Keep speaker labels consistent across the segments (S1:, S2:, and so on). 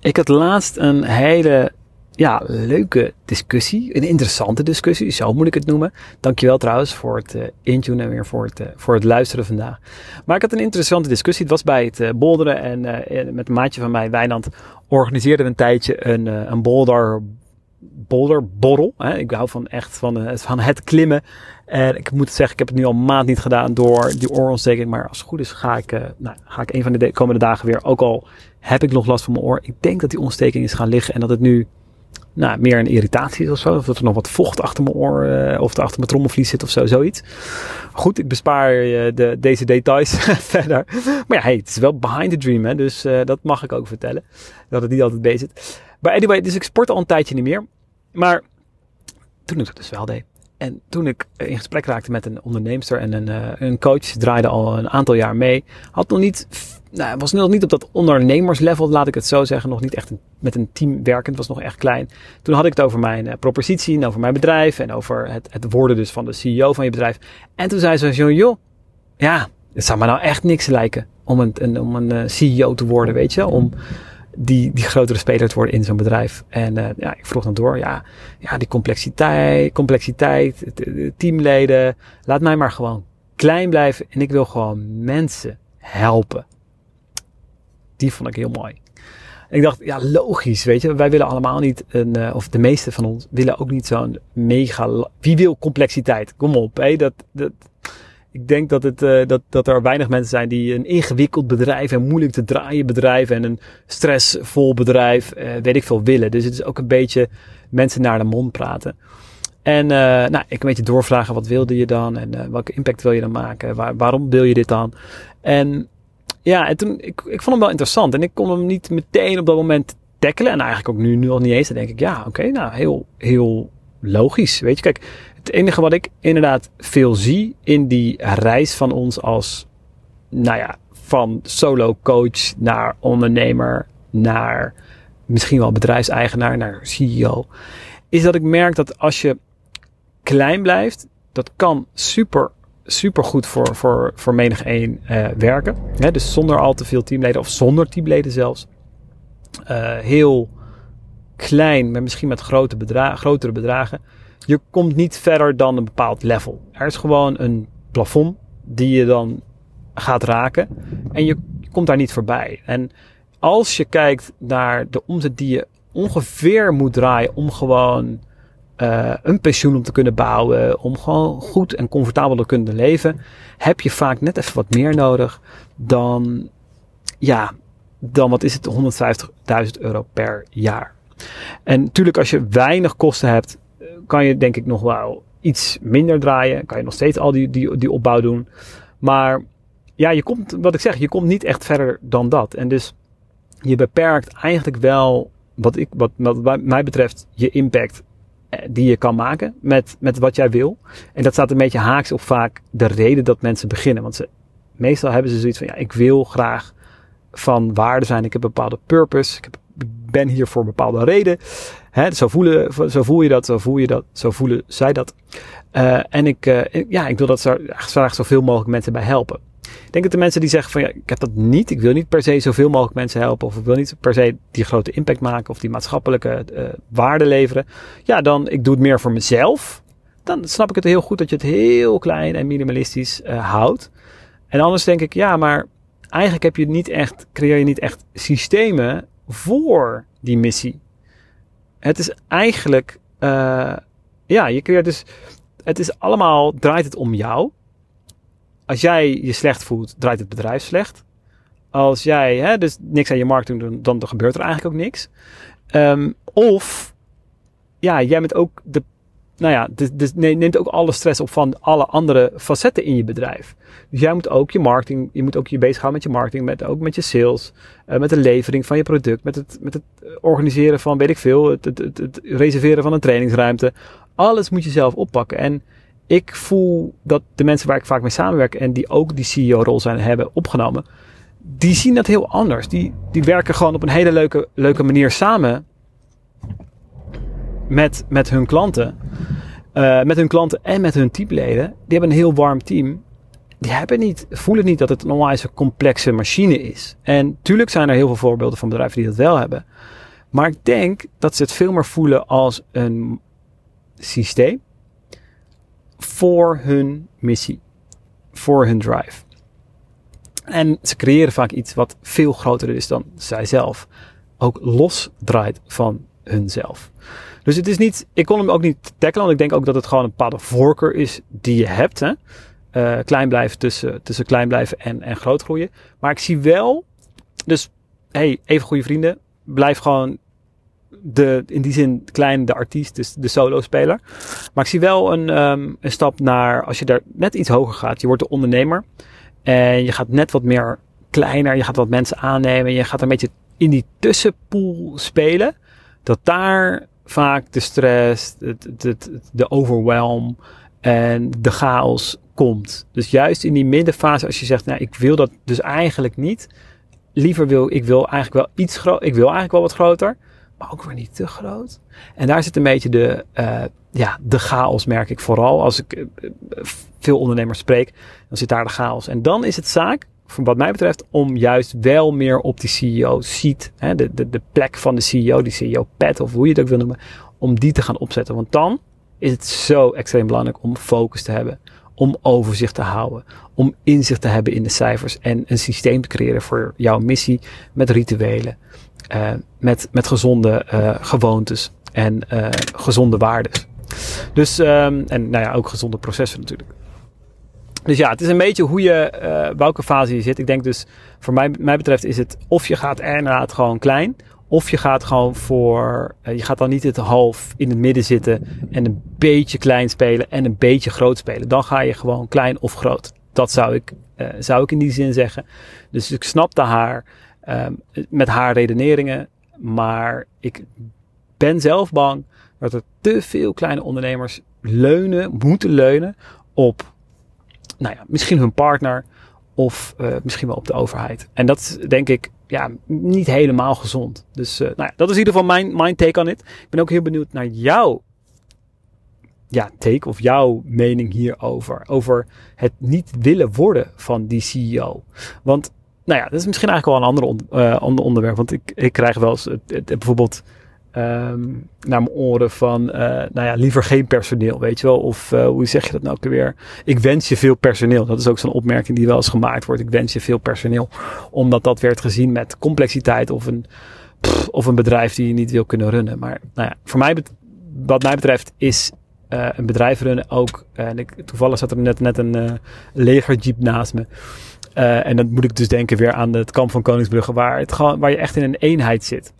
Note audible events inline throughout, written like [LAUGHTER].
S1: Ik had laatst een hele ja, leuke discussie. Een interessante discussie, zo moet ik het noemen. Dankjewel trouwens voor het uh, intunen en weer voor het, uh, voor het luisteren vandaag. Maar ik had een interessante discussie. Het was bij het uh, bolderen en met een maatje van mij, Wijnand, organiseerden we een tijdje een, een boulder boulderborrel. Hè. Ik hou van echt van, van het klimmen. En ik moet zeggen, ik heb het nu al een maand niet gedaan door die oorontsteking. Maar als het goed is, ga ik, uh, nou, ga ik een van de komende dagen weer. Ook al heb ik nog last van mijn oor. Ik denk dat die ontsteking is gaan liggen en dat het nu nou, meer een irritatie is of zo. Of dat er nog wat vocht achter mijn oor uh, of achter mijn trommelvlies zit of zo, zoiets. Goed, ik bespaar uh, de, deze details [LAUGHS] verder. Maar ja, hey, het is wel behind the dream, dus dat mag ik ook vertellen. Dat het niet altijd bezig zit. Maar anyway, dus ik sport al een tijdje niet meer. Maar toen ik dat dus wel deed. En toen ik in gesprek raakte met een onderneemster en een, uh, een coach, draaide al een aantal jaar mee, had nog niet, nou, was nog niet op dat ondernemerslevel, laat ik het zo zeggen, nog niet echt met een team werkend, was nog echt klein. Toen had ik het over mijn uh, propositie en over mijn bedrijf en over het, het worden dus van de CEO van je bedrijf. En toen zei ze zo, joh, ja, het zou me nou echt niks lijken om een, om een CEO te worden, weet je, om die, die grotere speler te worden in zo'n bedrijf. En uh, ja, ik vroeg dan door, ja, ja die complexiteit, complexiteit, teamleden, laat mij maar gewoon klein blijven en ik wil gewoon mensen helpen. Die vond ik heel mooi. Ik dacht, ja, logisch, weet je, wij willen allemaal niet een, uh, of de meeste van ons willen ook niet zo'n mega, wie wil complexiteit? Kom op, hé, dat, dat, ik denk dat, het, uh, dat, dat er weinig mensen zijn die een ingewikkeld bedrijf en moeilijk te draaien bedrijf en een stressvol bedrijf, uh, weet ik veel, willen. Dus het is ook een beetje mensen naar de mond praten. En uh, nou, ik een beetje doorvragen, wat wilde je dan en welke impact wil je dan maken? Waar, waarom wil je dit dan? En ja, en toen, ik, ik vond hem wel interessant en ik kon hem niet meteen op dat moment tackelen. En eigenlijk ook nu, nu nog niet eens. Dan denk ik, ja, oké, nou, heel, heel logisch. Weet je, kijk, het enige wat ik inderdaad veel zie in die reis van ons als, nou ja, van solo coach naar ondernemer, naar misschien wel bedrijfseigenaar, naar CEO, is dat ik merk dat als je klein blijft, dat kan super, super goed voor, voor, voor menig één uh, werken. Dus zonder al te veel teamleden of zonder teamleden zelfs. Uh, heel klein, maar misschien met grote grotere bedragen je komt niet verder dan een bepaald level. Er is gewoon een plafond die je dan gaat raken en je komt daar niet voorbij. En als je kijkt naar de omzet die je ongeveer moet draaien om gewoon uh, een pensioen om te kunnen bouwen, om gewoon goed en comfortabel te kunnen leven, heb je vaak net even wat meer nodig dan, ja, dan wat is het, 150.000 euro per jaar. En natuurlijk als je weinig kosten hebt, kan je denk ik nog wel iets minder draaien. Kan je nog steeds al die, die, die opbouw doen. Maar ja, je komt, wat ik zeg, je komt niet echt verder dan dat. En dus je beperkt eigenlijk wel, wat, ik, wat, wat mij betreft, je impact eh, die je kan maken met, met wat jij wil. En dat staat een beetje haaks op vaak de reden dat mensen beginnen. Want ze, meestal hebben ze zoiets van, ja, ik wil graag van waarde zijn. Ik heb een bepaalde purpose. Ik heb, ben hier voor een bepaalde reden. Hè, zo, voelen, zo voel je dat, zo voel je dat, zo voelen zij dat. Uh, en ik, uh, ja, ik wil dat graag zoveel mogelijk mensen bij helpen. Ik denk dat de mensen die zeggen van ja, ik heb dat niet, ik wil niet per se zoveel mogelijk mensen helpen, of ik wil niet per se die grote impact maken of die maatschappelijke uh, waarde leveren. Ja, dan ik doe het meer voor mezelf. Dan snap ik het heel goed dat je het heel klein en minimalistisch houdt. En anders denk ik, ja, maar eigenlijk heb je niet echt, creëer je niet echt systemen voor die missie. Het is eigenlijk, uh, ja, je creëert dus, het is allemaal, draait het om jou. Als jij je slecht voelt, draait het bedrijf slecht. Als jij hè, dus niks aan je marketing doet, dan, gebeurt er eigenlijk ook niks. Um, of, ja, jij bent ook de nou ja, dus, dus neemt ook alle stress op van alle andere facetten in je bedrijf. Dus jij moet ook je marketing, je moet ook je bezighouden met je marketing, met, ook met je sales, uh, met de levering van je product, met het, met het organiseren van, weet ik veel, het, het, het, het reserveren van een trainingsruimte. Alles moet je zelf oppakken. En ik voel dat de mensen waar ik vaak mee samenwerk en die ook die CEO-rol zijn hebben opgenomen, die zien dat heel anders. Die, die werken gewoon op een hele leuke, leuke manier samen met, met hun klanten. Uh, met hun klanten en met hun teamleden. Die hebben een heel warm team. die hebben niet, voelen niet dat het een onwijs complexe machine is. En tuurlijk zijn er heel veel voorbeelden van bedrijven die dat wel hebben. Maar ik denk dat ze het veel meer voelen als een systeem voor hun missie, voor hun drive. En ze creëren vaak iets wat veel groter is dan zijzelf. Ook los draait van hunzelf. Dus het is niet, ik kon hem ook niet tackelen, want ik denk ook dat het gewoon een bepaalde voorkeur is die je hebt. Hè? Uh, klein blijven tussen, tussen klein blijven en, en groot groeien. Maar ik zie wel, dus hey, even goede vrienden, blijf gewoon de, in die zin klein, de artiest, dus de solo-speler. Maar ik zie wel een, um, een stap naar, als je daar net iets hoger gaat, je wordt de ondernemer. En je gaat net wat meer kleiner, je gaat wat mensen aannemen. Je gaat een beetje in die tussenpool spelen. Dat daar vaak de stress, het, het, de overwhelm en de chaos komt. Dus juist in die middenfase, als je zegt, nou, ik wil dat dus eigenlijk niet. Liever wil ik wil eigenlijk wel iets groter. Ik wil eigenlijk wel wat groter, maar ook weer niet te groot. En daar zit een beetje de, uh, ja, de chaos, merk ik vooral. Als ik uh, veel ondernemers spreek, dan zit daar de chaos. En dan is het zaak, wat mij betreft, om juist wel meer op die CEO-seat, de, de, de plek van de CEO, die CEO-pad of hoe je het ook wil noemen, om die te gaan opzetten. Want dan is het zo extreem belangrijk om focus te hebben, om overzicht te houden, om inzicht te hebben in de cijfers en een systeem te creëren voor jouw missie met rituelen, uh, met, met gezonde uh, gewoontes en uh, gezonde waarden. Dus, um, en nou ja, ook gezonde processen natuurlijk. Dus ja, het is een beetje hoe je, uh, welke fase je zit. Ik denk dus, voor mij, mij betreft is het of je gaat inderdaad gewoon klein. Of je gaat gewoon voor, uh, je gaat dan niet het half in het midden zitten en een beetje klein spelen en een beetje groot spelen. Dan ga je gewoon klein of groot. Dat zou ik, uh, zou ik in die zin zeggen. Dus ik snapte haar um, met haar redeneringen. Maar ik ben zelf bang dat er te veel kleine ondernemers leunen, moeten leunen op nou ja, misschien hun partner of uh, misschien wel op de overheid. En dat is denk ik ja, niet helemaal gezond. Dus uh, nou ja, dat is in ieder geval mijn, mijn take on it. Ik ben ook heel benieuwd naar jouw ja, take of jouw mening hierover. Over het niet willen worden van die CEO. Want nou ja, dat is misschien eigenlijk wel een ander, on, uh, onderwerp. Want ik, ik krijg wel eens bijvoorbeeld um, naar mijn oren van, uh, nou ja, liever geen personeel, weet je wel. Of uh, hoe zeg je dat nou ook weer? Ik wens je veel personeel. Dat is ook zo'n opmerking die wel eens gemaakt wordt. Ik wens je veel personeel. Omdat dat werd gezien met complexiteit of een, of een bedrijf die je niet wil kunnen runnen. Maar nou ja, voor mij, wat mij betreft is uh, een bedrijf runnen ook. En ik, toevallig zat er net, net een uh, legerjeep naast me. En dan moet ik dus denken weer aan het kamp van Koningsbrugge, waar, het waar je echt in een eenheid zit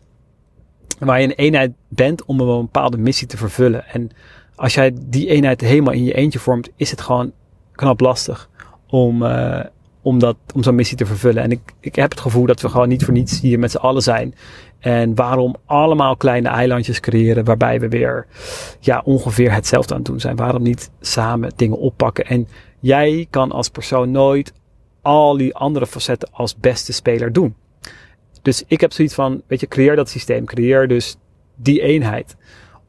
S1: waar je een eenheid bent om een bepaalde missie te vervullen. En als jij die eenheid helemaal in je eentje vormt, is het gewoon knap lastig om, uh, om, dat, om zo'n missie te vervullen. En ik, ik heb het gevoel dat we gewoon niet voor niets hier met z'n allen zijn. En waarom allemaal kleine eilandjes creëren waarbij we weer ja, ongeveer hetzelfde aan het doen zijn. Waarom niet samen dingen oppakken? En jij kan als persoon nooit al die andere facetten als beste speler doen. Dus ik heb zoiets van, weet je, creëer dat systeem. Creëer dus die eenheid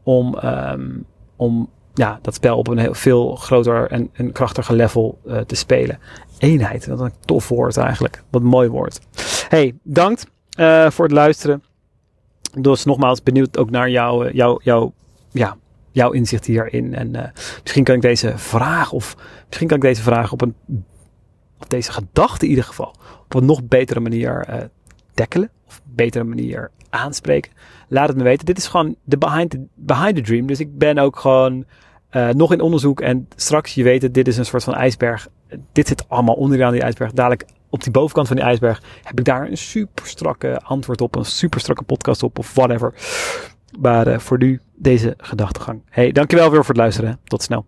S1: om, um, om ja, dat spel op een heel veel groter en, krachtiger level uh, te spelen. Eenheid, dat is een tof woord eigenlijk. Wat een mooi woord. Hey, dank uh, voor het luisteren. Dus nogmaals benieuwd ook naar jouw, eh, jouw, ja, jouw inzicht hierin. En misschien kan ik deze vraag, of misschien kan ik deze vraag op een, of deze gedachte in ieder geval, op een nog betere manier tackelen of betere manier aanspreken. Laat het me weten. Dit is gewoon de behind the, behind the dream. Dus ik ben ook gewoon uh, nog in onderzoek. En straks, je weet het, dit is een soort van ijsberg. Dit zit allemaal onderaan die ijsberg. Dadelijk op die bovenkant van die ijsberg heb ik daar een super strakke antwoord op. Een super strakke podcast op of whatever. Maar uh, voor nu deze gedachtegang. Hey, dankjewel weer voor het luisteren. Tot snel.